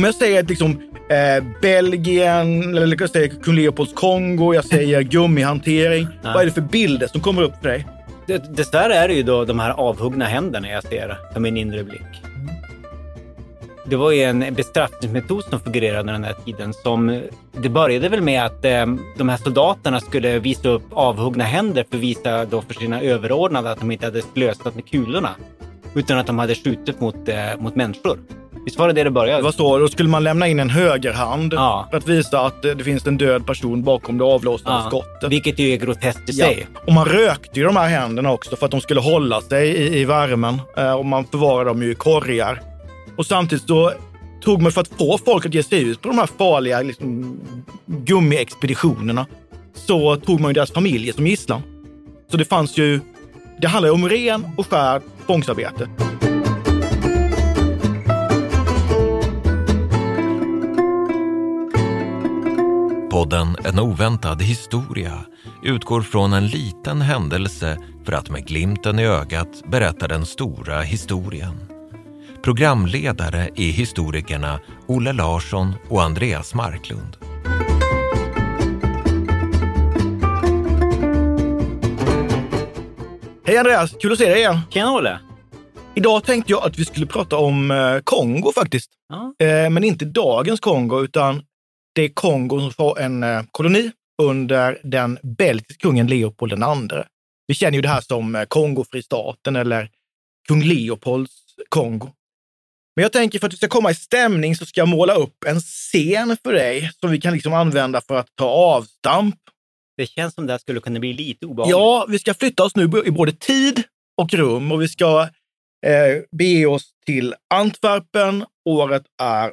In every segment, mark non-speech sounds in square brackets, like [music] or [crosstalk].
Om jag säger liksom eh, Belgien, eller jag säger kung Leopolds Kongo, jag säger gummihantering. Ja. Vad är det för bilder som kommer upp för dig? Det, dessvärre är det ju då de här avhuggna händerna jag ser för min inre blick. Det var ju en bestraffningsmetod som figurerade under den här tiden. Som, det började väl med att eh, de här soldaterna skulle visa upp avhuggna händer för att visa då för sina överordnade att de inte hade slösat med kulorna. Utan att de hade skjutit mot, eh, mot människor. Visst var det det det började? Vad står det? Då skulle man lämna in en högerhand Ja. för att visa att eh, det finns en död person bakom det avlossade Ja, skottet. Vilket ju är groteskt i Ja. sig. Och man rökte ju de här händerna också för att de skulle hålla sig i, i värmen. Eh, och man förvarade dem ju i korgar. Och samtidigt så tog man för att få folk att ge sig ut på de här farliga liksom, gummiexpeditionerna så tog man ju deras familjer som gisslan. Så det fanns ju, det handlar ju om ren och skär tvångsarbete. Podden En oväntad historia utgår från en liten händelse för att med glimten i ögat berätta den stora historien. Programledare är historikerna Olle Larsson och Andreas Marklund. Hej Andreas, kul att se dig igen. Tjena Olle! Idag tänkte jag att vi skulle prata om eh, Kongo faktiskt. Ja. Eh, men inte dagens Kongo, utan det är Kongo som var en eh, koloni under den belgiske kungen Leopold II. Vi känner ju det här som eh, Kongofristaten eller kung Leopolds Kongo. Men jag tänker för att du ska komma i stämning så ska jag måla upp en scen för dig som vi kan liksom använda för att ta avstamp. Det känns som det här skulle kunna bli lite obehagligt. Ja, vi ska flytta oss nu i både tid och rum och vi ska eh, bege oss till Antwerpen. Året är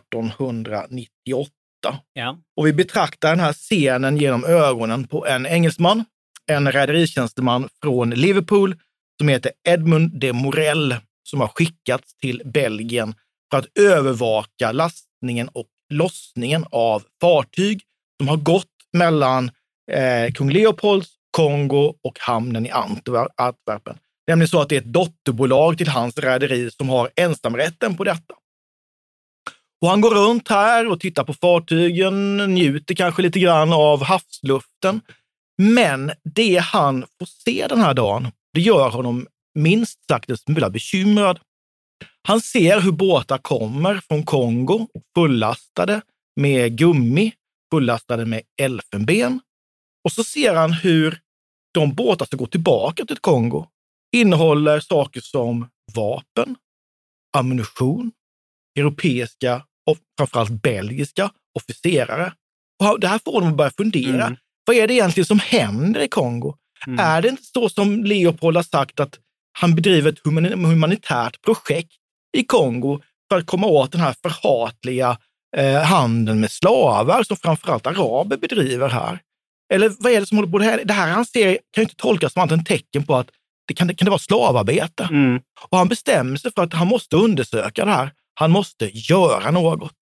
1898. Ja. Och vi betraktar den här scenen genom ögonen på en engelsman, en rederitjänsteman från Liverpool som heter Edmund de Morel som har skickats till Belgien för att övervaka lastningen och lossningen av fartyg som har gått mellan eh, kung Leopolds, Kongo och hamnen i Antwer- Antwerpen. Det är nämligen så att det är ett dotterbolag till hans rederi som har ensamrätten på detta. Och han går runt här och tittar på fartygen, njuter kanske lite grann av havsluften. Men det han får se den här dagen, det gör honom minst sagt en smula bekymrad. Han ser hur båtar kommer från Kongo fullastade med gummi, fullastade med elfenben. Och så ser han hur de båtar som går tillbaka till Kongo innehåller saker som vapen, ammunition, europeiska och framförallt belgiska officerare. Och det här får honom att börja fundera. Mm. Vad är det egentligen som händer i Kongo? Mm. Är det inte så som Leopold har sagt att han bedriver ett humani- humanitärt projekt i Kongo för att komma åt den här förhatliga eh, handeln med slavar som framförallt araber bedriver här? Eller vad är det som håller på? Det här, det här han ser kan ju inte tolkas som annat än tecken på att det kan, kan det vara slavarbete. Mm. Och han bestämmer sig för att han måste undersöka det här. Han måste göra något.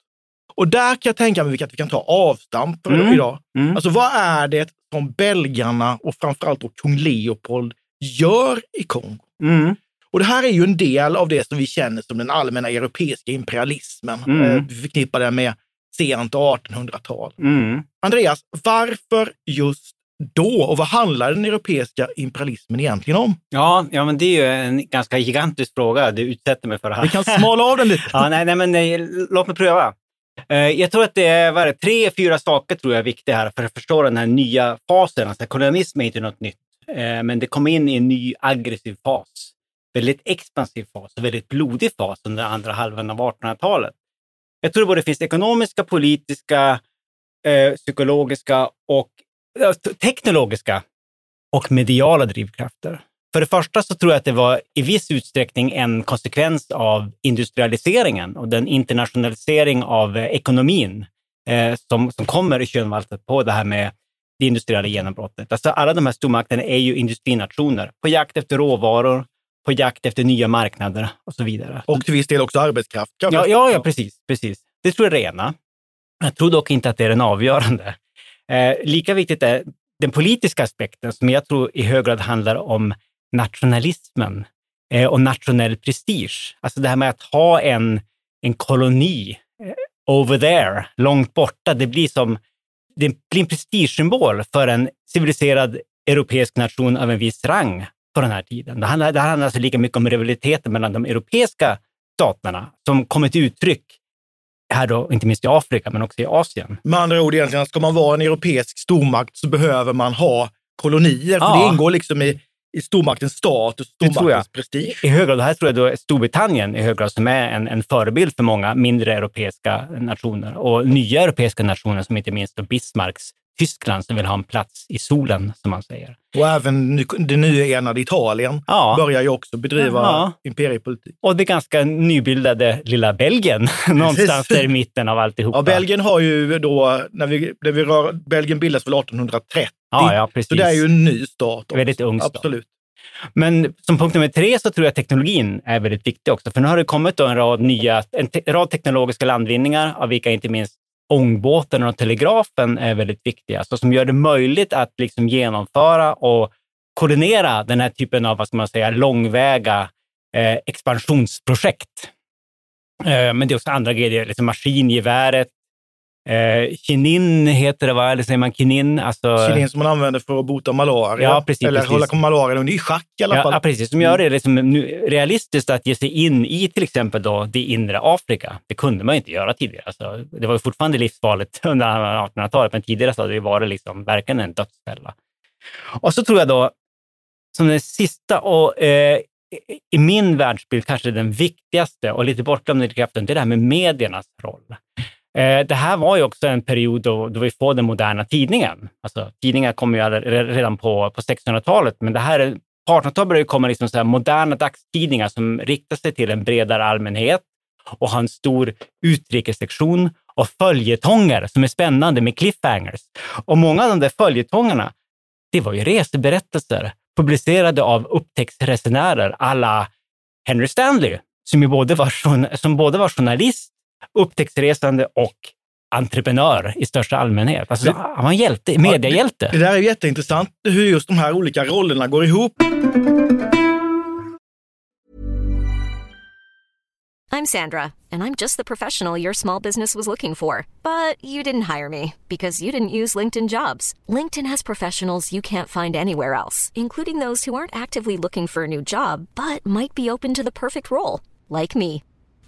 Och där kan jag tänka mig att vi kan ta avstamp för Mm. idag. Mm. Alltså vad är det som belgarna och framförallt då kung Leopold gör i Kongo? Mm. Och det här är ju en del av det som vi känner som den allmänna europeiska imperialismen. Mm. Eh, Vi förknippar det med sent 1800-tal. Mm. Andreas, varför just då? Och vad handlar den europeiska imperialismen egentligen om? Ja, ja, men det är ju en ganska gigantisk fråga du utsätter mig för det här. Vi kan smala av den lite. [laughs] Ja, nej, nej, men nej, låt mig pröva. Eh, Jag tror att det är vad är det, tre, fyra saker tror jag är viktiga här för att förstå den här nya fasen. Alltså, kolonialism är inte något nytt, eh, men det kom in i en ny aggressiv fas. Väldigt expansiv fas och väldigt blodig fas under andra halvan av 1800-talet. Jag tror det både finns ekonomiska, politiska, eh, psykologiska och teknologiska och mediala drivkrafter. För det första så tror jag att det var i viss utsträckning en konsekvens av industrialiseringen och den internationalisering av eh, ekonomin eh, som, som kommer i kölvattnet på det här med det industriella genombrottet. Alltså alla de här stormakterna är ju industrinationer på jakt efter råvaror, på jakt efter nya marknader och så vidare. Och till viss del också arbetskraft. Ja, ja, ja precis, precis. Det tror jag är det ena. Jag tror dock inte att det är den avgörande. Eh, lika viktigt är den politiska aspekten som jag tror i hög grad handlar om nationalismen eh, och nationell prestige. Alltså det här med att ha en, en koloni eh, over there, långt borta. Det blir som det blir en prestigesymbol för en civiliserad europeisk nation av en viss rang på den här tiden. Det handlar, det handlar alltså lika mycket om rivaliteten mellan de europeiska staterna som kommer till uttryck här då, inte minst i Afrika, men också i Asien. Med andra ord, egentligen, ska man vara en europeisk stormakt så behöver man ha kolonier. För Ja. det ingår liksom i, i stormaktens status, stormaktens prestige. I hög grad, här tror jag då Storbritannien i hög grad som är en, en förebild för många mindre europeiska nationer och nya europeiska nationer som inte minst då Bismarcks Tyskland som vill ha en plats i solen, som man säger. Och även det nyenade Italien Ja, börjar ju också bedriva Ja. imperiepolitik. och det ganska nybildade lilla Belgien, [laughs] någonstans där i mitten av alltihopa. Ja, Belgien har ju då, när vi, när vi rör, Belgien bildas väl 1830, Ja, ja, precis. så det är ju en ny stat. också. Väldigt ung stat. Absolut. Men som punkt nummer tre så tror jag teknologin är väldigt viktig också. För nu har det kommit en rad nya, en te rad teknologiska landvinningar, av vilka inte minst ångbåten och telegrafen är väldigt viktiga. Så som gör det möjligt att liksom genomföra och koordinera den här typen av, vad ska man säga, långväga eh, expansionsprojekt. Eh, men det är också andra grejer, liksom maskingeväret, eh, kinin heter det va? Eller säger man kinin? Alltså, Kinin som man använder för att bota malaria. Ja, precis, Eller precis. hålla malaria under i schack i alla Ja, fall. ja, precis. Som gör det liksom nu realistiskt att ge sig in i till exempel då det inre Afrika. Det kunde man inte göra tidigare. Alltså, det var fortfarande livsfarligt [laughs] under 1800-talet, men tidigare så hade det varit liksom verkligen en dödsfälla. Och så tror jag då, som den sista och eh, i min världsbild kanske den viktigaste och lite bortglömda kraften, det är det här med mediernas roll. Eh, det här var ju också en period då, då vi får den moderna tidningen. Alltså, tidningar kom ju redan på, på 1600-talet, men det här är, på 1800-talet började det komma liksom så här moderna dagstidningar som riktar sig till en bredare allmänhet och har en stor utrikessektion och följetonger som är spännande med cliffhangers. Och många av de där följetongerna, det var ju reseberättelser publicerade av upptäcktsresenärer alla Henry Stanley, som, ju både var, som både var journalist, upptäcktsresande och entreprenör i största allmänhet. Alltså, Det- han var en hjälte, mediahjälte. Det där är jätteintressant hur just de här olika rollerna går ihop. I'm Sandra, and I'm just the professional your small business was looking for. But you didn't hire me because you didn't use LinkedIn jobs. LinkedIn has professionals you can't find anywhere else, including those who aren't actively looking for a new job but might be open to the perfect role, like me.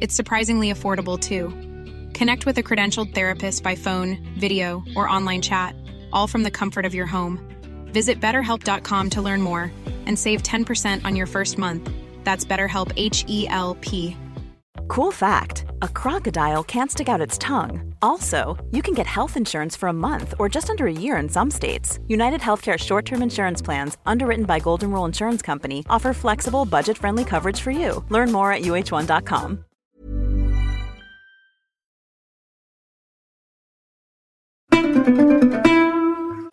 It's surprisingly affordable too. Connect with a credentialed therapist by phone, video, or online chat, all from the comfort of your home. Visit betterhelp.com to learn more and save 10% on your first month. That's BetterHelp H E L P. Cool fact a crocodile can't stick out its tongue. Also, you can get health insurance for a month or just under a year in some states. United Healthcare short term insurance plans, underwritten by Golden Rule Insurance Company, offer flexible, budget friendly coverage for you. Learn more at uh1.com.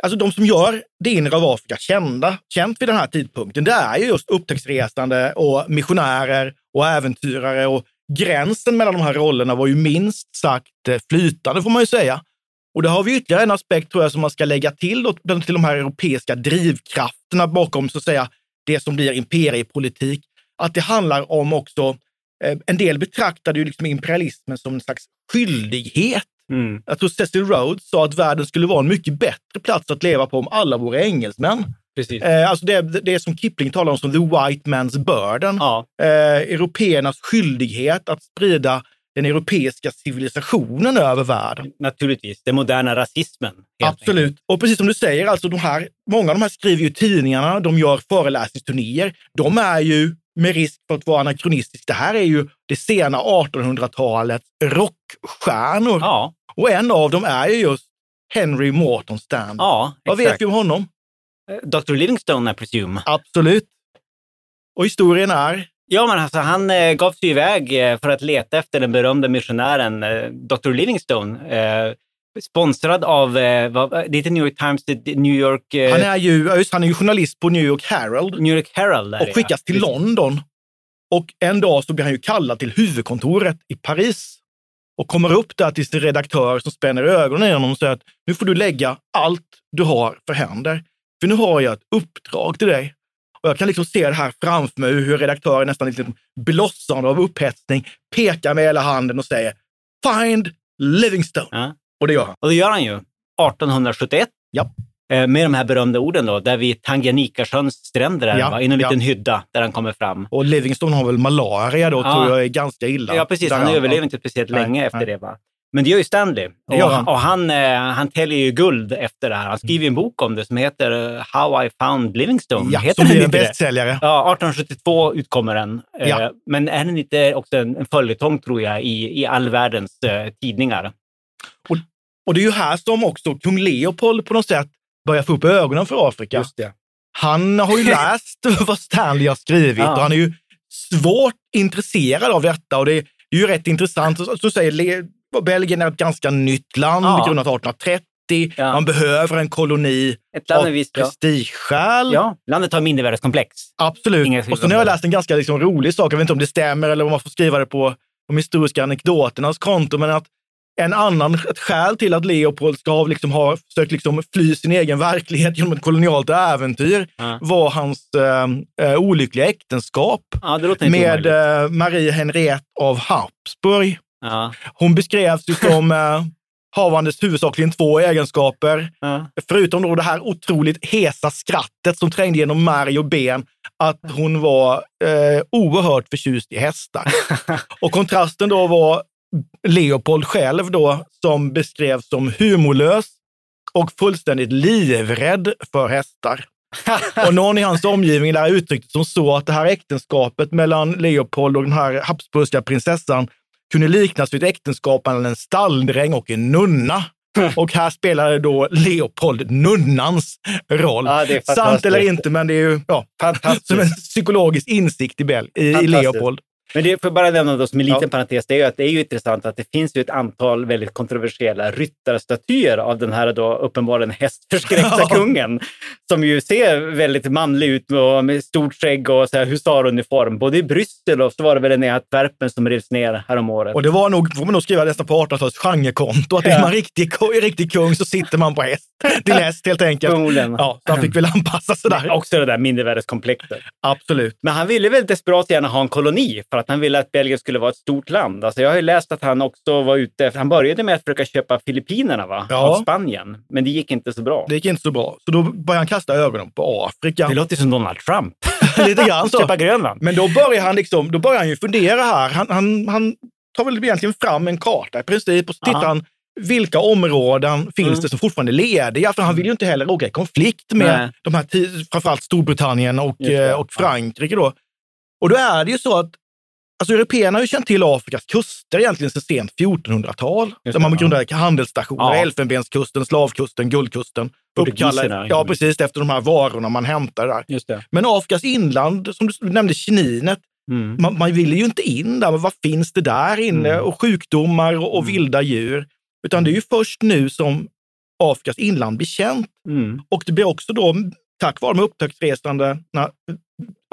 Alltså de som gör det inre av Afrika kända, känt vid den här tidpunkten, det är ju just upptäcktsresande och missionärer och äventyrare. Och gränsen mellan de här rollerna var ju minst sagt eh, flytande får man ju säga. Och det har vi ytterligare en aspekt tror jag som man ska lägga till, då, till de här europeiska drivkrafterna bakom så att säga det som blir imperiepolitik. Att det handlar om också, eh, en del betraktade ju liksom imperialismen som en slags skyldighet Mm. jag tror Cecil Rhodes sa att världen skulle vara en mycket bättre plats att leva på om alla vore engelsmän. Precis. Eh, alltså det, det är som Kipling talar om som the white man's burden. Ja, Eh, européernas skyldighet att sprida den europeiska civilisationen över världen. naturligtvis. Den moderna rasismen. Absolut. Och precis som du säger, alltså de här, många av de här skriver ju tidningarna, de gör föreläsningsturnéer. De är ju, med risk för att vara anakronistiskt, det här är ju det sena 1800-talets rockstjärnor. Ja, Och en av dem är ju just Henry Morton Stanley. ja Vad vet vi om honom? Dr. Livingstone, I presume. Absolut. Och historien är? Ja, men alltså, han eh, gav sig iväg eh, för att leta efter den berömda missionären eh, Dr. Livingstone. Eh, sponsrad av, eh, vad, det är New York Times, New York, eh, Han är ju, ja, just, han är ju journalist på New York Herald New York Herald. Och ja. skickas till Precis. London. Och en dag så blir han ju kallad till huvudkontoret i Paris och kommer upp där till sin redaktör som spänner ögonen i honom och säger att nu får du lägga allt du har för händer. För nu har jag ett uppdrag till dig. Och jag kan liksom se det här framför mig, hur redaktören nästan liksom blossande av upphetsning pekar med hela handen och säger Find Livingstone. Ja. Och det gör han. Och det gör han ju. 1871. Ja. Eh, Med de här berömda orden då, där vid Tanganyikasjöns stränder, är det, Ja, i någon ja. liten hydda där han kommer fram. Och Livingstone har väl malaria då, Ja. tror jag är ganska illa. Ja, precis. Där Han överlever inte speciellt Nej, länge efter nej. det. Va? Men det gör ju Stanley. Det gör och han. och han, eh, han täljer ju guld efter det här. Han skriver ju en bok om det som heter eh, How I found Livingstone. Ja, heter som blir en bästsäljare. Ja, 1872 utkommer den. Ja. Men är den inte också en, en följetong, tror jag, i, i all världens tidningar? Och det är ju här som också kung Leopold på något sätt börjar få upp ögonen för Afrika. det. Han har ju [laughs] läst vad Stanley har skrivit Ja. och han är ju svårt intresserad av detta. Och det är ju rätt intressant. Så, så säger Belgien är ett ganska nytt land, Ja. grundat 1830. Ja. Man behöver en koloni Ett land av visst... Prestigeskäl. ja, landet har mindervärdeskomplex. Absolut. Inga och så har jag läst en ganska liksom rolig sak, jag vet inte om det stämmer eller om man får skriva det på de historiska anekdoternas konto, men att en annan, ett skäl till att Leopold ska liksom, ha försökt liksom fly sin egen verklighet genom ett kolonialt äventyr Ja. var hans eh, eh, olyckliga äktenskap Ja, med eh, Marie Henriette av Habsburg. Ja, Hon beskrevs ju som eh, havandes huvudsakligen två egenskaper. Förutom då det här otroligt hesa skrattet som trängde genom märg och ben, att hon var eh, oerhört förtjust i hästar. [laughs] och kontrasten då var Leopold själv då, som beskrevs som humorlös och fullständigt livrädd för hästar. [laughs] Och någon i hans omgivning där uttryckte som så att det här äktenskapet mellan Leopold och den här habsburgska prinsessan kunde liknas vid ett äktenskap mellan en stalldräng och en nunna. [laughs] Och här spelade då Leopold nunnans roll. Ja, Sant eller inte, men det är ju ja, [laughs] som en psykologisk insikt i, Bel- i, i. Leopold. Men det får bara nämna då som en liten Ja. parentes, det är ju att det är ju intressant att det finns ju ett antal väldigt kontroversiella ryttarstatyer av den här då uppenbarligen hästförskräckta [laughs] Ja. kungen. Som ju ser väldigt manlig ut och med stort skägg och så här husaruniform. Både i Bryssel och så var det väl den i Antwerpen som revs ner häromåret. Och det var nog, får man nog skriva nästan på 1800-talets genrekonto, att är Ja. man riktig, riktig kung så sitter man på häst. [laughs] Till häst helt enkelt. Förmodligen. Ja, så han fick väl anpassa sig där. Också det där mindervärdeskomplexet. Absolut. Men han ville väl desperat gärna ha en koloni för att han ville att Belgien skulle vara ett stort land. Alltså jag har ju läst att han också var ute, han började med att försöka köpa Filippinerna va? Ja. av Spanien, men det gick inte så bra. Det gick inte så bra. Så då började han kasta ögonen på Afrika. Det låter som Donald Trump. [laughs] Lite grann så. Köpa Grönland. Men då börjar han, liksom, då börjar han ju fundera här. Han, han, han tar väl egentligen fram en karta i princip och så tittar han vilka områden finns Mm. det som fortfarande är lediga? För han vill ju inte heller åka i konflikt med Nej. de här, framförallt Storbritannien och, eh, och. Frankrike. Då. Och då är det ju så att Alltså, européerna har ju känt till Afrikas kuster egentligen sedan sent 1400-tal. Just Där man grundade handelsstationer, Ja. Elfenbenskusten, Slavkusten, Guldkusten. Uppkallade- Ja, precis efter de här varorna man hämtar där. Men Afrikas inland, som du nämnde, kininet, Mm. man, man vill ju inte in där. Men vad finns det där inne? Mm. Och sjukdomar och, och Mm. vilda djur. Utan det är ju först nu som Afrikas inland blir känt. Mm. Och det blir också då, tack vare de upptäcktsresande,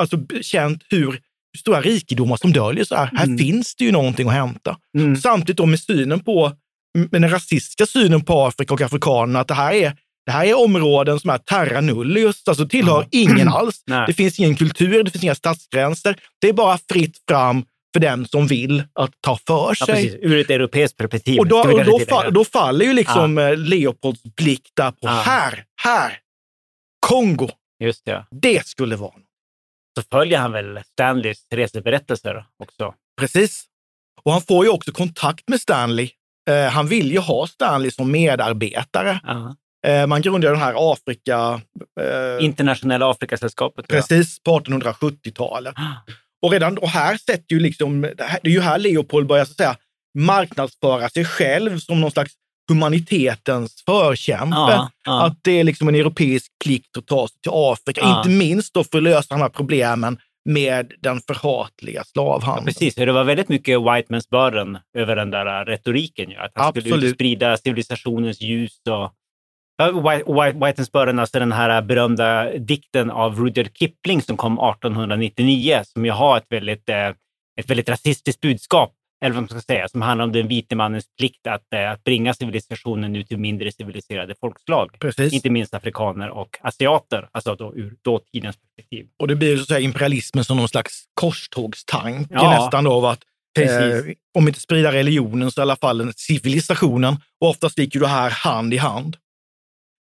alltså känt hur stora rikedomar som döljer sig här. Här Mm. finns det ju någonting att hämta. Mm. Samtidigt då med synen på, med den rasistiska synen på Afrika och afrikanerna, att det här är, det här är områden som är terra nullius, alltså tillhör ingen [clears throat] alls. Nej. Det finns ingen kultur, det finns inga stadsgränser. Det är bara fritt fram för den som vill att ta för Ja, sig. precis. Ur ett europeiskt perspektiv. och då, och då, tillägga. fa- då faller ju liksom eh, Leopolds blick där på Ja. här, här, Kongo. Just det. Det skulle vara något. Så följer han väl Stanleys reseberättelser också? Precis. Och han får ju också kontakt med Stanley. Eh, han vill ju ha Stanley som medarbetare. Ja. Eh, man grundade den här Afrika... Eh, Internationella Afrikasällskapet. precis på 1870-talet. Och redan och här sätter ju liksom, det är ju här Leopold börjar så att säga marknadsföra sig själv som någon slags humanitetens förkämpe. Ja, ja. Att det är liksom en europeisk plikt att ta sig till Afrika. Ja. Inte minst då för att lösa de här problemen med den förhatliga slavhandeln. Precis, det var väldigt mycket Whitemans burden över den där retoriken. Ju. Att han skulle Absolut. sprida civilisationens ljus. Och... Ja, White, White, Whitemans burden, alltså den här berömda dikten av Rudyard Kipling som kom 1899, som ju har ett väldigt, eh, ett väldigt rasistiskt budskap, eller vad man ska säga, som handlar om den vite mannens plikt att, eh, att bringa civilisationen ut till mindre civiliserade folkslag. Precis. Inte minst afrikaner och asiater, alltså då ur dåtidens perspektiv. Och det blir så att säga imperialismen som någon slags korstågstanke Ja. nästan då av att eh, om inte sprida religionen så i alla fall civilisationen. Och oftast gick ju det här hand i hand.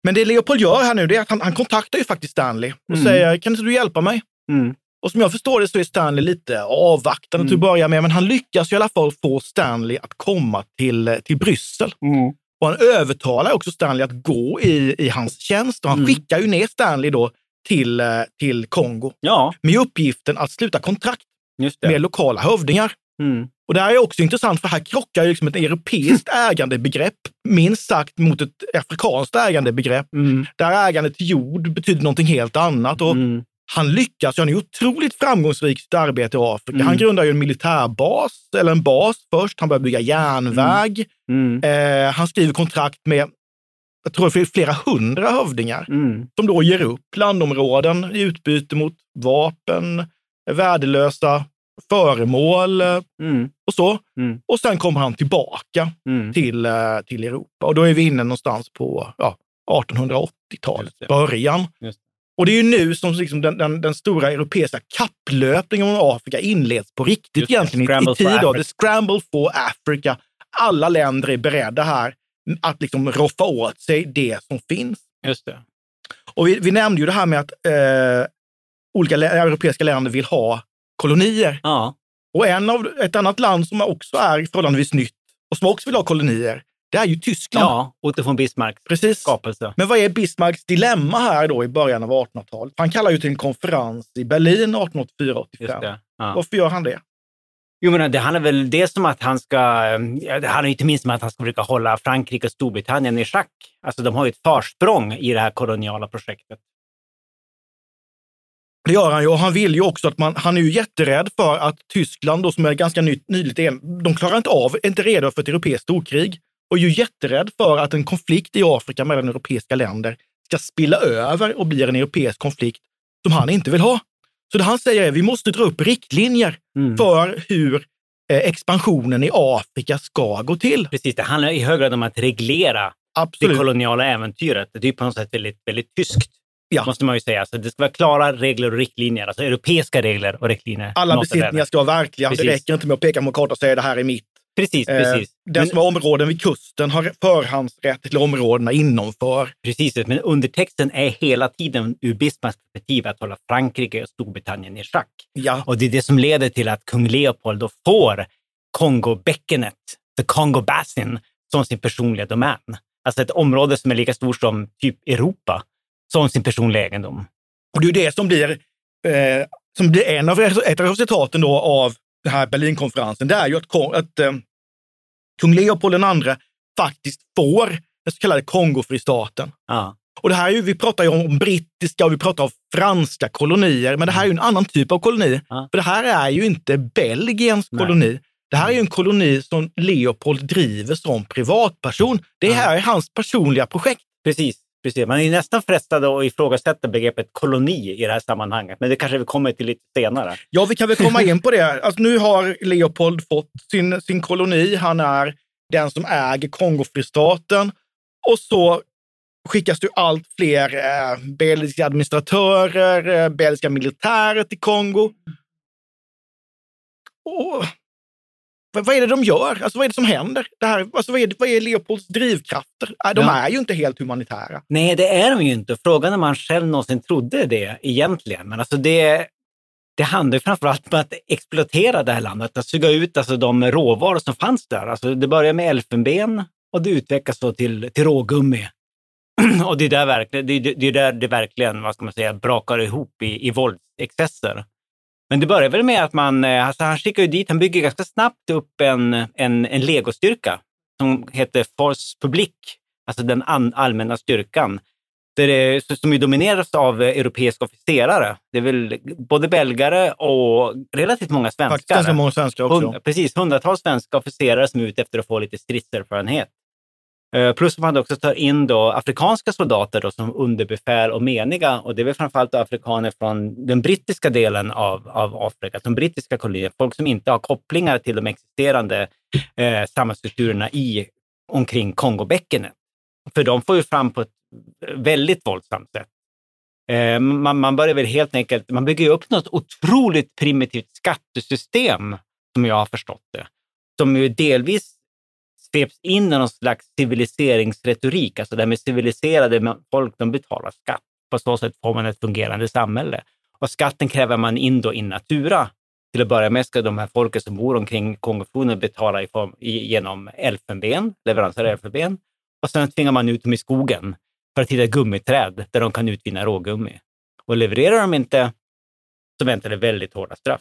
Men det Leopold gör här nu, det är att han, han kontaktar ju faktiskt Stanley och Mm. säger, kan inte du hjälpa mig? Mm. Och som jag förstår det så är Stanley lite avvaktande till att Mm. börja med, men han lyckas i alla fall få Stanley att komma till, till Bryssel. Mm. Och han övertalar också Stanley att gå i, i hans tjänst och han Mm. skickar ju ner Stanley då till, eh, till Kongo Ja, med uppgiften att sluta kontrakt med lokala hövdingar. Mm. Och det här är också intressant för här krockar ju liksom ett europeiskt [laughs] ägandebegrepp minst sagt mot ett afrikanskt ägandebegrepp. Mm. Där ägandet till jord betyder någonting helt annat. Och Mm. Han lyckas, han är otroligt framgångsrik i sitt arbete i Afrika. Mm. Han grundar ju en militärbas, eller en bas först. Han börjar bygga järnväg. Mm. Eh, han skriver kontrakt med, jag tror det flera hundra hövdingar Mm. som då ger upp landområden i utbyte mot vapen, värdelösa föremål Mm. och så. Mm. Och sen kommer han tillbaka Mm. till, eh, till Europa. Och då är vi inne någonstans på ja, 1880-talets Just det. början. Just Och det är ju nu som liksom den, den, den stora europeiska kapplöpningen om Afrika inleds på riktigt Just egentligen i, Scramble i tid. Då. The scramble for Africa. Alla länder är beredda här att liksom roffa åt sig det som finns. Just det. Och vi, vi nämnde ju det här med att eh, olika europeiska länder vill ha kolonier. Ja. Och en av, ett annat land som också är förhållandevis nytt och som också vill ha kolonier, det är ju Tyskland. ja, von Bismarcks Precis. skapelse. Men vad är Bismarcks dilemma här då i början av 1800-talet? Han kallar ju till en konferens i Berlin 1884-85. Just det. Ja. Varför gör han det? Jo, men det handlar väl dels om att han ska... Det handlar inte minst om att han ska försöka hålla Frankrike och Storbritannien i schack. Alltså, de har ju ett försprång i det här koloniala projektet. Det gör han ju och han vill ju också att man, han är ju jätterädd för att Tyskland då som är ganska nytt, nyligt, de klarar inte av, är inte redo för ett europeiskt storkrig och är ju jätterädd för att en konflikt i Afrika mellan europeiska länder ska spilla över och bli en europeisk konflikt som han inte vill ha. Så det han säger är vi måste dra upp riktlinjer Mm. för hur eh, expansionen i Afrika ska gå till. Precis, det handlar i hög grad om att reglera det Absolut. koloniala äventyret. Det är på något sätt väldigt, väldigt tyskt, Ja. måste man ju säga. Så det ska vara klara regler och riktlinjer, alltså europeiska regler och riktlinjer. Alla det besittningar ska vara verkliga. Precis. Det räcker inte med att peka på en karta och säga det här är mitt. Precis, Eh, precis. Den som har områden vid kusten har förhandsrätt till områdena innanför. Precis, men undertexten är hela tiden ur Bismarcks perspektiv att hålla Frankrike och Storbritannien i schack. Ja, Och det är det som leder till att kung Leopold då får Kongobäckenet, the Congo Basin, som sin personliga domän. Alltså ett område som är lika stort som typ Europa, som sin personliga egendom. och det är ju det som blir, eh, som blir en av, ett av resultaten då av den här Berlinkonferensen. Det är ju att, att eh, kung Leopold II faktiskt får den så kallade Kongofristaten. Ja, Och det här är ju, vi pratar ju om brittiska och vi pratar om franska kolonier, men det här är ju en annan typ av koloni. Ja. För det här är ju inte Belgiens Nej. koloni. Det här är ju en koloni som Leopold driver som privatperson. Det här är hans personliga projekt. precis precis. Man är nästan frestad att ifrågasätta begreppet koloni i det här sammanhanget, men det kanske vi kommer till lite senare. Ja, vi kan väl komma in på det. Alltså, nu har Leopold fått sin, sin koloni. Han är den som äger Kongofristaten. Och så skickas det allt fler eh, belgiska administratörer, eh, belgiska militärer till Kongo. Och vad, vad är det de gör? Alltså vad är det som händer? Det här, alltså, vad, är, vad är Leopolds drivkrafter? Äh, De Ja. är ju inte helt humanitära. Nej, det är de ju inte. Frågan är om man själv någonsin trodde det egentligen. Men alltså det, det handlar ju framförallt om att exploatera det här landet, att suga ut alltså de råvaror som fanns där. Alltså det börjar med elfenben och det utvecklas då till, till rågummi. [clears throat] och det är där, verkligen, det, är- det är där det verkligen vad ska man säga, brakar ihop i, i våldsexcesser. Men det börjar väl med att man, eh, alltså han skickar ju dit, han bygger ganska snabbt upp en, en, en legostyrka som heter Force Public, alltså den an, allmänna styrkan. Där det, som ju domineras av eh, europeiska officerare. Det är väl både belgare och relativt många Faktiskt svenskar. ganska många svenskar också. Hund, precis, hundratals svenska officerare som är ute efter att få lite stridserfarenhet. Eh, plus att man också tar in då afrikanska soldater då som underbefäl och meniga. Och det är väl framförallt afrikaner från den brittiska delen av, av Afrika, de brittiska kolonierna. Folk som inte har kopplingar till de existerande eh, samhällsstrukturerna i omkring Kongobäckenet. För de får ju fram på ett väldigt våldsamt sätt. Eh, man, man börjar väl helt enkelt, man bygger ju upp något otroligt primitivt skattesystem, som jag har förstått det, som ju delvis sveps in i någon slags civiliseringsretorik, alltså det här med civiliserade folk, de betalar skatt. På så sätt får man ett fungerande samhälle. Och skatten kräver man in då in natura. Till att börja med ska de här folken som bor omkring Kongofloden betala i form, genom elfenben, leveranser av elfenben. Och sen tvingar man ut dem i skogen för att hitta gummiträd där de kan utvinna rågummi. Och levererar de inte så väntar det väldigt hårda straff.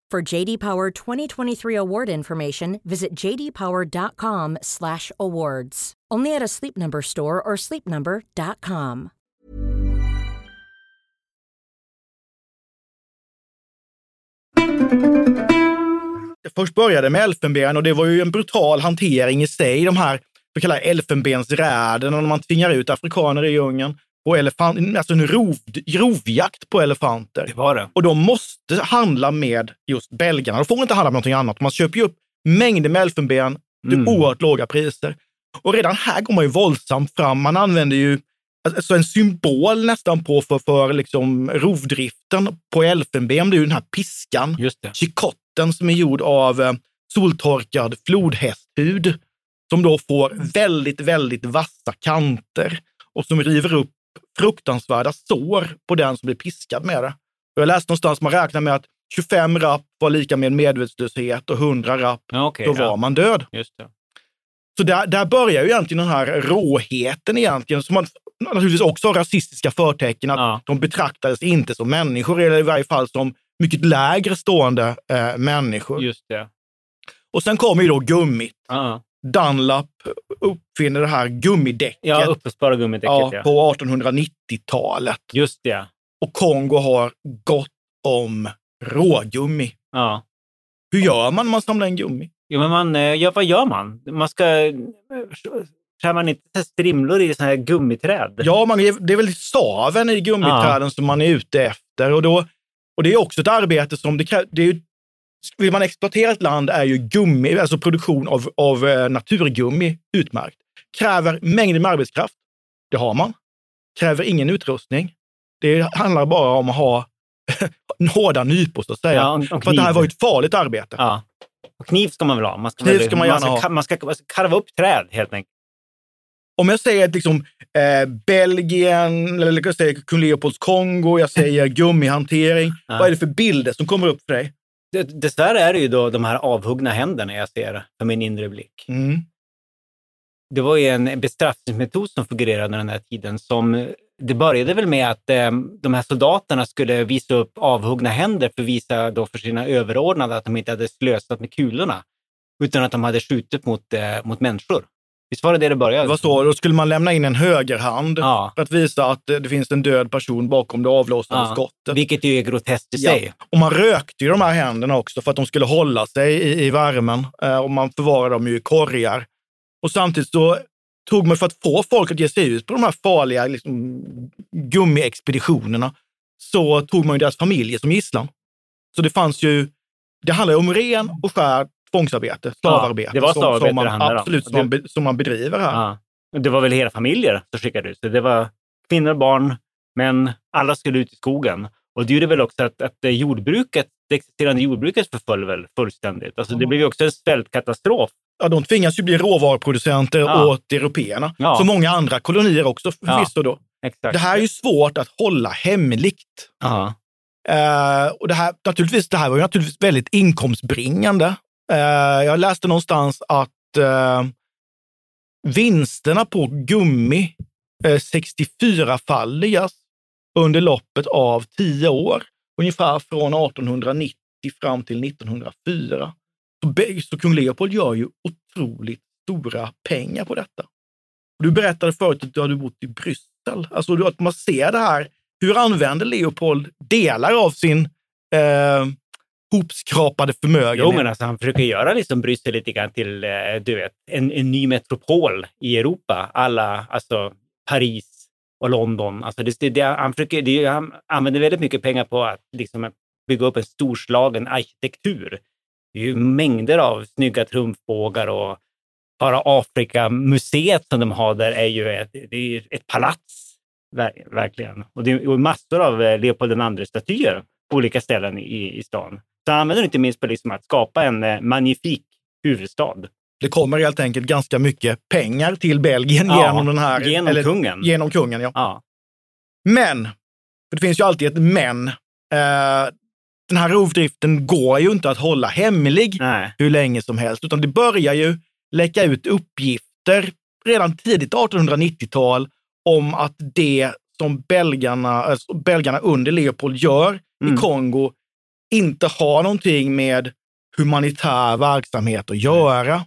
For JD Power 2023 award information, visit jdpower.com/awards. Only at a Sleep Number store or sleepnumber.com. Först började med elfenben och det var ju en brutal hantering i sig, de här så kallade elfenbensräderna, när man tvingar ut afrikaner i djungeln på elefant, alltså en rov, rovjakt på elefanter. Det var det. Och de måste handla med just belgarna. De får inte handla med någonting annat. Man köper ju upp mängder med elfenben till Mm. oerhört låga priser. Och redan här går man ju våldsamt fram. Man använder ju alltså en symbol nästan på för, för liksom rovdriften på elfenben. Det är ju den här piskan, chikotten som är gjord av eh, soltorkad flodhästhud. Som då får väldigt, väldigt vassa kanter och som river upp fruktansvärda sår på den som blir piskad med det. Jag läste någonstans man räknar med att 25 rapp var lika med medvetslöshet och 100 rapp, Ja, okej, då ja. var man död. Så där, där börjar ju egentligen den här råheten egentligen, som man naturligtvis också har rasistiska förtecken, att Ja. de betraktades inte som människor, eller i varje fall som mycket lägre stående eh, människor. Just det. Och sen kommer ju då gummit. Ja, Dunlap uppfinner det här gummidäcket ja uppspara gummidäcket. ja, Ja, på 1890-talet. Just det. Och Kongo har gott om rågummi. Ja. Hur gör man när man samlar in gummi? Jo, men man, eh, ja, vad gör man? Man ska... eh, Skär man inte strimlor i såna här gummiträd? Ja, man, det är väl staven i gummiträden som man är ute efter. Och då Och det är också ett arbete som det. Det är vill man exploatera ett land är ju gummi, alltså produktion av, av eh, naturgummi utmärkt. Kräver mängder med arbetskraft. Det har man. Kräver ingen utrustning. Det handlar bara om att ha [laughs] hårda nypor, så att säga. Ja, och- och För det här var ju ett farligt arbete. Ja. Och kniv ska man väl ha? Man ska, Kniv ska man gärna ska, ha. Man ska, man ska karva upp träd helt enkelt. Om jag säger att liksom, eh, Belgien, eller jag säger kung Leopolds Kongo, jag säger [laughs] gummihantering. Ja. Vad är det för bilder som kommer upp för dig? Det- Dessvärre är det ju då de här avhuggna händerna jag ser för min inre blick. Mm. Det var ju en bestraffningsmetod som fungerade under den här tiden. Som, det började väl med att eh, de här soldaterna skulle visa upp avhuggna händer för att visa då för sina överordnade att de inte hade slösat med kulorna, utan att de hade skjutit mot, eh, mot människor. Visst var det det det började? Det var så, då skulle man lämna in en högerhand Ja. för att visa att det finns en död person bakom det avlossade Ja, skottet. Vilket ju är groteskt i Ja. sig. Och man rökte ju de här händerna också för att de skulle hålla sig i, i värmen. Eh, och man förvarade dem ju i korgar. Och samtidigt så tog man för att få folk att ge sig ut på de här farliga liksom, gummiexpeditionerna, så tog man ju deras familjer som gisslan. Så det fanns ju, det handlar ju om ren och skär tvångsarbete, slavarbete. det var som, som man. Absolut, som, man, som man bedriver här. Ja. Det var väl hela familjer som skickade ut. Det var kvinnor, barn, män. Alla skulle ut i skogen. Och det gjorde väl också att, att jordbruket, det existerande jordbruket förföll väl fullständigt. Alltså det blev ju också en svältkatastrof. Ja, de tvingas ju bli råvaruproducenter Ja. åt européerna. Ja. Som många andra kolonier också förvisso då. Exakt. Det här är ju svårt att hålla hemligt. Ja. Eh, och det här, naturligtvis, det här var ju naturligtvis väldigt inkomstbringande. Eh, jag läste någonstans att eh, vinsterna på gummi eh, 64-faldigas under loppet av tio år. Ungefär från 1890 fram till 1904. Så, så kung Leopold gör ju otroligt stora pengar på detta. Du berättade förut att du hade bott i Bryssel. Alltså att man ser det här. Hur använder Leopold delar av sin eh, hopskrapade förmögenhet? Jo, men alltså, han försöker göra liksom Bryssel lite grann till eh, du vet, en, en ny metropol i Europa. Alla, alltså Paris och London. Alltså det, det, han, försöker, det, han använder väldigt mycket pengar på att liksom, bygga upp en storslagen arkitektur. Det är ju mängder av snygga trumfbågar och bara Afrikamuseet som de har där är ju ett, det är ett palats. Ver, verkligen. Och det är massor av eh, Leopold II-statyer på olika ställen i, i stan. Så han använder inte minst på liksom att skapa en eh, magnifik huvudstad. Det kommer helt enkelt ganska mycket pengar till Belgien Ja, genom den här... genom kungen. Genom kungen, ja. Ja. Men, för det finns ju alltid ett men. Eh, den här rovdriften går ju inte att hålla hemlig Nej. hur länge som helst, utan det börjar ju läcka ut uppgifter redan tidigt 1890-tal om att det som belgarna, alltså belgarna under Leopold gör Mm. i Kongo inte har någonting med humanitär verksamhet att göra.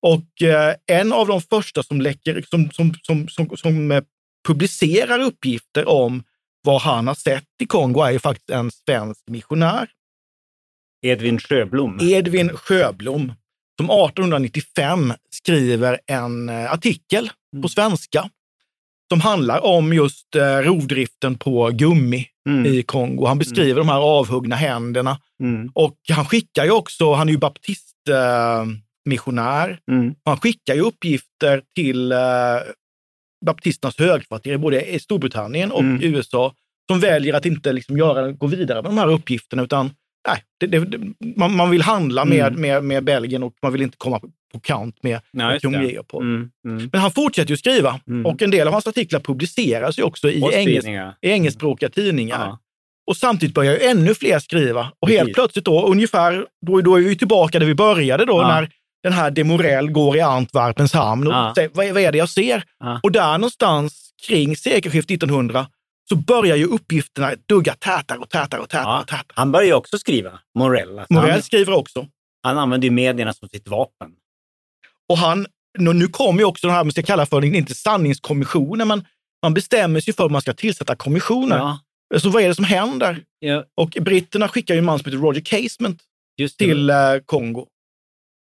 Och eh, en av de första som, läcker, som, som, som, som, som eh, publicerar uppgifter om vad han har sett i Kongo är ju faktiskt en svensk missionär. Edvin Sjöblom. Edvin Sjöblom, som 1895 skriver en eh, artikel Mm. på svenska som handlar om just eh, rovdriften på gummi Mm. i Kongo. Han beskriver de här avhuggna händerna Mm. och han skickar ju också, han är ju baptistmissionär, eh. Mm. han skickar ju uppgifter till eh, baptisternas högkvarter både i Storbritannien och Mm. USA som väljer att inte liksom göra, gå vidare med de här uppgifterna utan nej, det, det, man, man vill handla med, Mm. med, med Belgien och man vill inte komma på, på kant med, kung det. Leopold. Mm. Mm. Men han fortsätter ju skriva Mm. och en del av hans artiklar publiceras ju också i, tidningar. i engelskspråkiga tidningar. Ja. Och samtidigt börjar ju ännu fler skriva. Och helt plötsligt då, ungefär, då, då är vi tillbaka där vi började då, Ja. när den här de Morell går i Antwerpens hamn och Ja. säger, vad, är- vad är det jag ser? Och där någonstans kring sekelskiftet 1900 så börjar ju uppgifterna dugga tätare och tätare och tätare. Ja. Och tätare. Han börjar ju också skriva, Morell. Alltså Morell han, skriver också. han använder ju medierna som sitt vapen. Och han, nu, kommer ju också den här, man ska kalla för, inte sanningskommissionen, men man bestämmer sig för att man ska tillsätta kommissioner. Ja. Så vad är det som händer? Ja, Och britterna skickar ju en man som heter Roger Casement till eh, Kongo.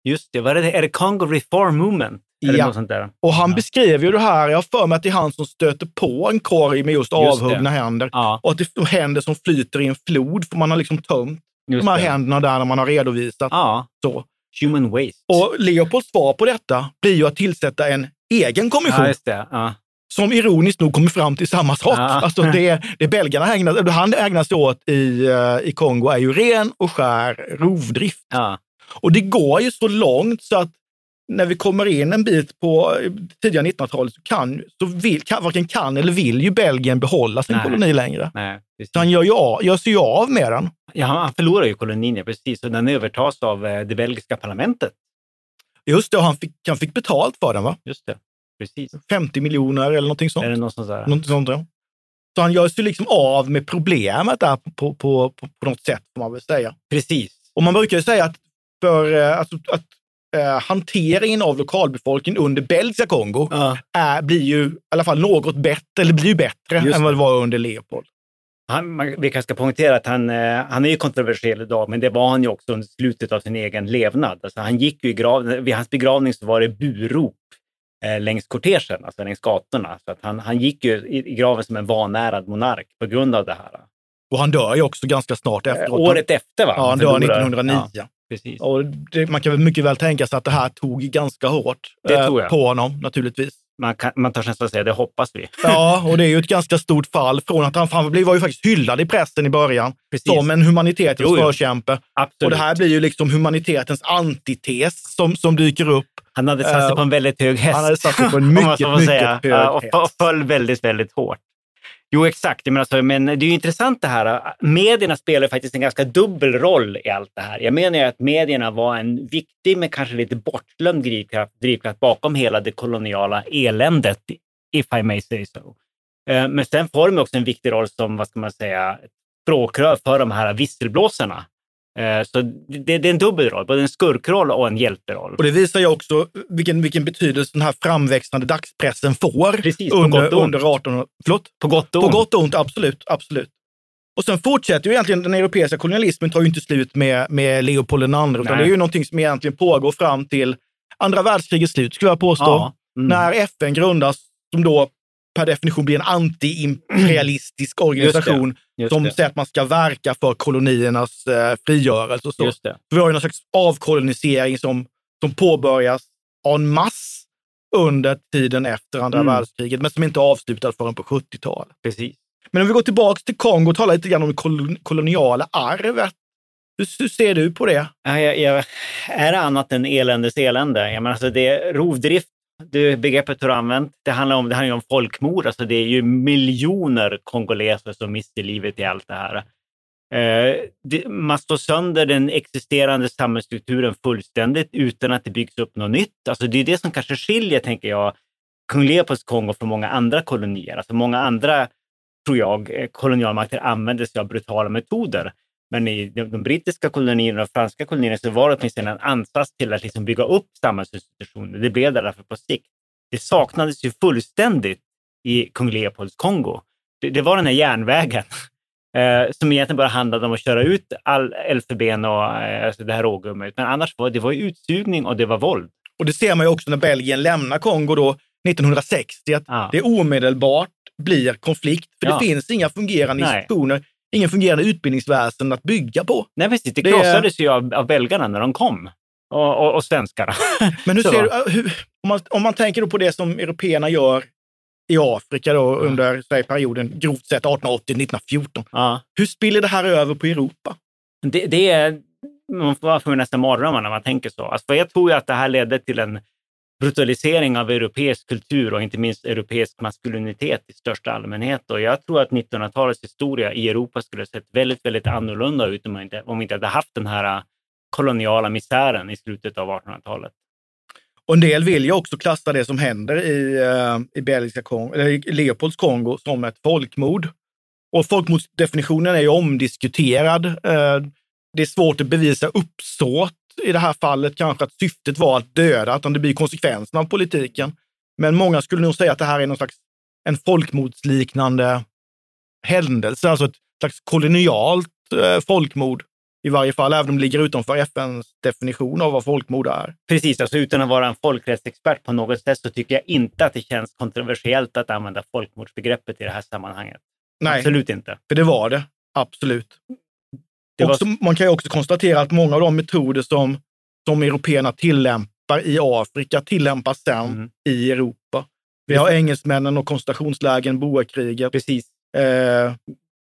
Just det. Vad är det? Är det Congo Reform Movement? Eller Ja. något sånt där. Och han beskrev ju det här, jag har för mig att det är han som stöter på en korg med just, Just det. avhuggna händer. Ja, Och att det är händer som flyter i en flod, för man har liksom tömt just de här det. händerna där när man har redovisat. Ja, Så. human waste. Och Leopolds svar på detta blir ju att tillsätta en egen kommission ja. Ja. som ironiskt nog kommer fram till samma sak. Ja. Alltså det, det belgarna ägnar, han ägnar sig åt i, eh, i Kongo är ju ren och skär rovdrift. Ja. Och det går ju så långt så att när vi kommer in en bit på eh, tidiga 1900-talet så, kan, så vill, kan, varken kan eller vill ju Belgien behålla sin Nej. koloni längre. Nej, precis. Så han gör, ju av, gör sig av med den. Ja, han förlorar ju kolonin, ja, precis. Och den övertas av eh, det belgiska parlamentet. Just det, och han fick, han fick betalt för den va? Just det. Precis. 50 miljoner eller någonting sånt. Är det något sånt där? Något sånt ja. Så han gör sig liksom av med problemet där på, på, på, på, på något sätt, får man väl säga. Precis. Och man brukar ju säga att, för, eh, alltså, att eh, hanteringen av lokalbefolkningen under belgiska Kongo Ja. är, blir ju i alla fall något bättre, eller blir bättre Just än vad det var under Leopold. Han, man, vi kanske ska poängtera att han, eh, han är ju kontroversiell idag, men det var han ju också under slutet av sin egen levnad. Alltså, han gick ju i grav, vid hans begravning så var det burop eh, längs kortegen, alltså längs gatorna. Så att han, han gick ju i, i graven som en vanärad monark på grund av det här. Och han dör ju också ganska snart Eh, efteråt. året efter va? Ja, han dör förlorar. 1909. Ja, precis. Och det, man kan väl mycket väl tänka sig att det här tog ganska hårt eh, på honom naturligtvis. Man, kan, man tar nästan säga det hoppas vi. [laughs] Ja, och det är ju ett ganska stort fall från att han, han var ju faktiskt hyllad i pressen i början Precis. som en humanitetens Jo, jo. förkämpe. Absolut. Och det här blir ju liksom humanitetens antites som, som dyker upp. Han hade satt sig Eh, på en väldigt hög häst. han hade satt sig på en [laughs] mycket, mycket hög häst. och föll väldigt, väldigt hårt. Jo, exakt. Jag menar, alltså, men det är ju intressant det här. Medierna spelar faktiskt en ganska dubbel roll i allt det här. Jag menar ju att medierna var en viktig, men kanske lite bortglömd drivkraft, drivkraft bakom hela det koloniala eländet, if I may say so. Men sen får de också en viktig roll som, vad ska man säga, språkrör för de här visselblåsarna. Eh, Så det, det är en dubbel roll, både en skurkroll och en hjälteroll. Och det visar ju också vilken, vilken betydelse den här framväxande dagspressen får Precis, på under, under 1800 Förlåt? På gott och På ont. gott och ont, absolut. absolut. Och sen fortsätter ju egentligen den europeiska kolonialismen tar ju inte slut med, med Leopold II, utan Nej. det är ju någonting som egentligen pågår fram till andra världskrigets slut, skulle jag påstå. Ja. Mm. När FN grundas, som då per definition blir en anti-imperialistisk organisation Just som det. säger att man ska verka för koloniernas eh, frigörelse. Och så. Just det. Vi har ju någon slags avkolonisering som, som påbörjas en mass under tiden efter andra Mm. världskriget, men som inte är avslutad förrän på 70-talet. Precis. Men om vi går tillbaka till Kongo och talar lite grann om det kolon- koloniala arvet. Hur, hur ser du på det? Ja, jag, jag, är det annat än eländes elände? Jag menar, alltså det rovdrift, det begreppet du har använt, det handlar om, det handlar ju om folkmord. Alltså det är ju miljoner kongoleser som mister livet i allt det här. Eh, man slår sönder den existerande samhällsstrukturen fullständigt utan att det byggs upp något nytt. Alltså det är det som kanske skiljer, tänker jag, kung Leopolds Kongo från många andra kolonier. Alltså många andra, tror jag, eh, kolonialmakter använder sig av brutala metoder. Men i de, de brittiska kolonierna och franska kolonierna så var det åtminstone en ansats till att liksom bygga upp samhällsinstitutioner. Det blev det därför på sikt. Det saknades ju fullständigt i kung Leopolds Kongo. Det, det var den här järnvägen [laughs] eh, som egentligen bara handlade om att köra ut all elfenben och eh, alltså det här rågummet. Men annars var det var utsugning och det var våld. Och det ser man ju också när Belgien lämnar Kongo då 1960, att Ja. det omedelbart blir konflikt. För Ja. det finns inga fungerande Nej. institutioner, ingen fungerande utbildningsväsen att bygga på. Nej, precis. Det Det- krossades ju av, av belgarna när de kom. Och, och, och svenskarna. [laughs] Men hur ser du, äh, hur, om, man, om man tänker på det som européerna gör i Afrika då, under säg, perioden grovt sett 1880-1914. Ja. Hur spiller det här över på Europa? Det, det är, man får, nästan mardrömmar när man tänker så. Alltså, jag tror ju att det här ledde till en brutalisering av europeisk kultur och inte minst europeisk maskulinitet i största allmänhet. Och jag tror att 1900-talets historia i Europa skulle ha sett väldigt, väldigt annorlunda ut om, man inte, om vi inte hade haft den här äh, koloniala misären i slutet av 1800-talet. Och en del vill ju också klassa det som händer i, äh, i, belgiska Kong eller i Leopolds Kongo som ett folkmord. Och folkmordsdefinitionen är ju omdiskuterad. Äh, det är svårt att bevisa uppsåt i det här fallet, kanske att syftet var att döda, utan det blir konsekvensen av politiken. Men många skulle nog säga att det här är någon slags en folkmordsliknande händelse, alltså ett slags kolonialt eh, folkmord I varje fall även om det ligger utanför FNs definition av vad folkmord är. Precis, alltså utan att vara en folkrättsexpert på något sätt så tycker jag inte att det känns kontroversiellt att använda folkmordsbegreppet i det här sammanhanget. Nej, Absolut inte. för det var det. Absolut. Var- Också, man kan ju också konstatera att många av de metoder som, som européerna tillämpar i Afrika tillämpas sen Mm. i Europa. Vi har engelsmännen och koncentrationslägren, boerkriget. Precis. Eh,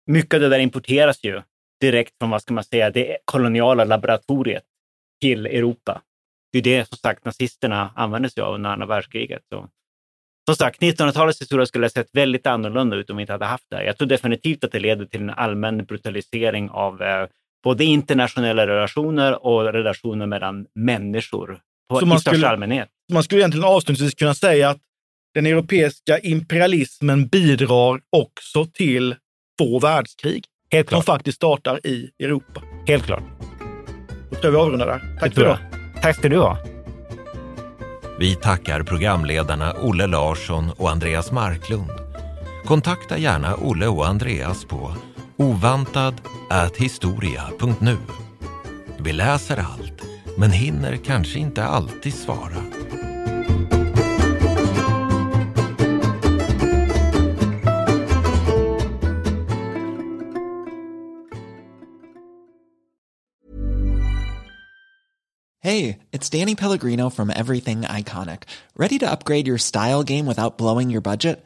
Mycket av det där importeras ju direkt från, vad ska man säga, det koloniala laboratoriet till Europa. Det är det som sagt nazisterna använde sig av under andra världskriget. Så. Som sagt, 1900-talets historia skulle ha sett väldigt annorlunda ut om vi inte hade haft det. Jag tror definitivt att det leder till en allmän brutalisering av eh, både internationella relationer och relationer mellan människor på, Så i man största skulle- allmänhet. man skulle egentligen avslutningsvis kunna säga att den europeiska imperialismen bidrar också till två världskrig Helt som klart. faktiskt startar i Europa. Helt klart. Då tror jag vi avrundar där. Det Tack för idag. Tack ska du ha. Vi tackar programledarna Olle Larsson och Andreas Marklund. Kontakta gärna Olle och Andreas på ovantad@historia.nu. Vi läser allt, men hinner kanske inte alltid svara. Hey, it's Danny Pellegrino from Everything Iconic. Ready to upgrade your style game without blowing your budget?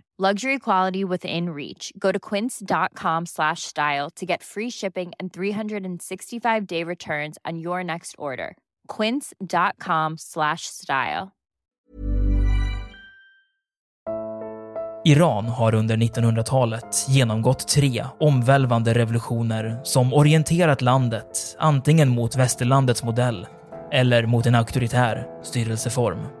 Luxury quality within reach. Go to quince.com slash style to get free shipping and 365 day returns on your next order. Quince.com slash style. Iran har under 1900-talet genomgått tre omvälvande revolutioner som orienterat landet antingen mot västerlandets modell eller mot en auktoritär styrelseform.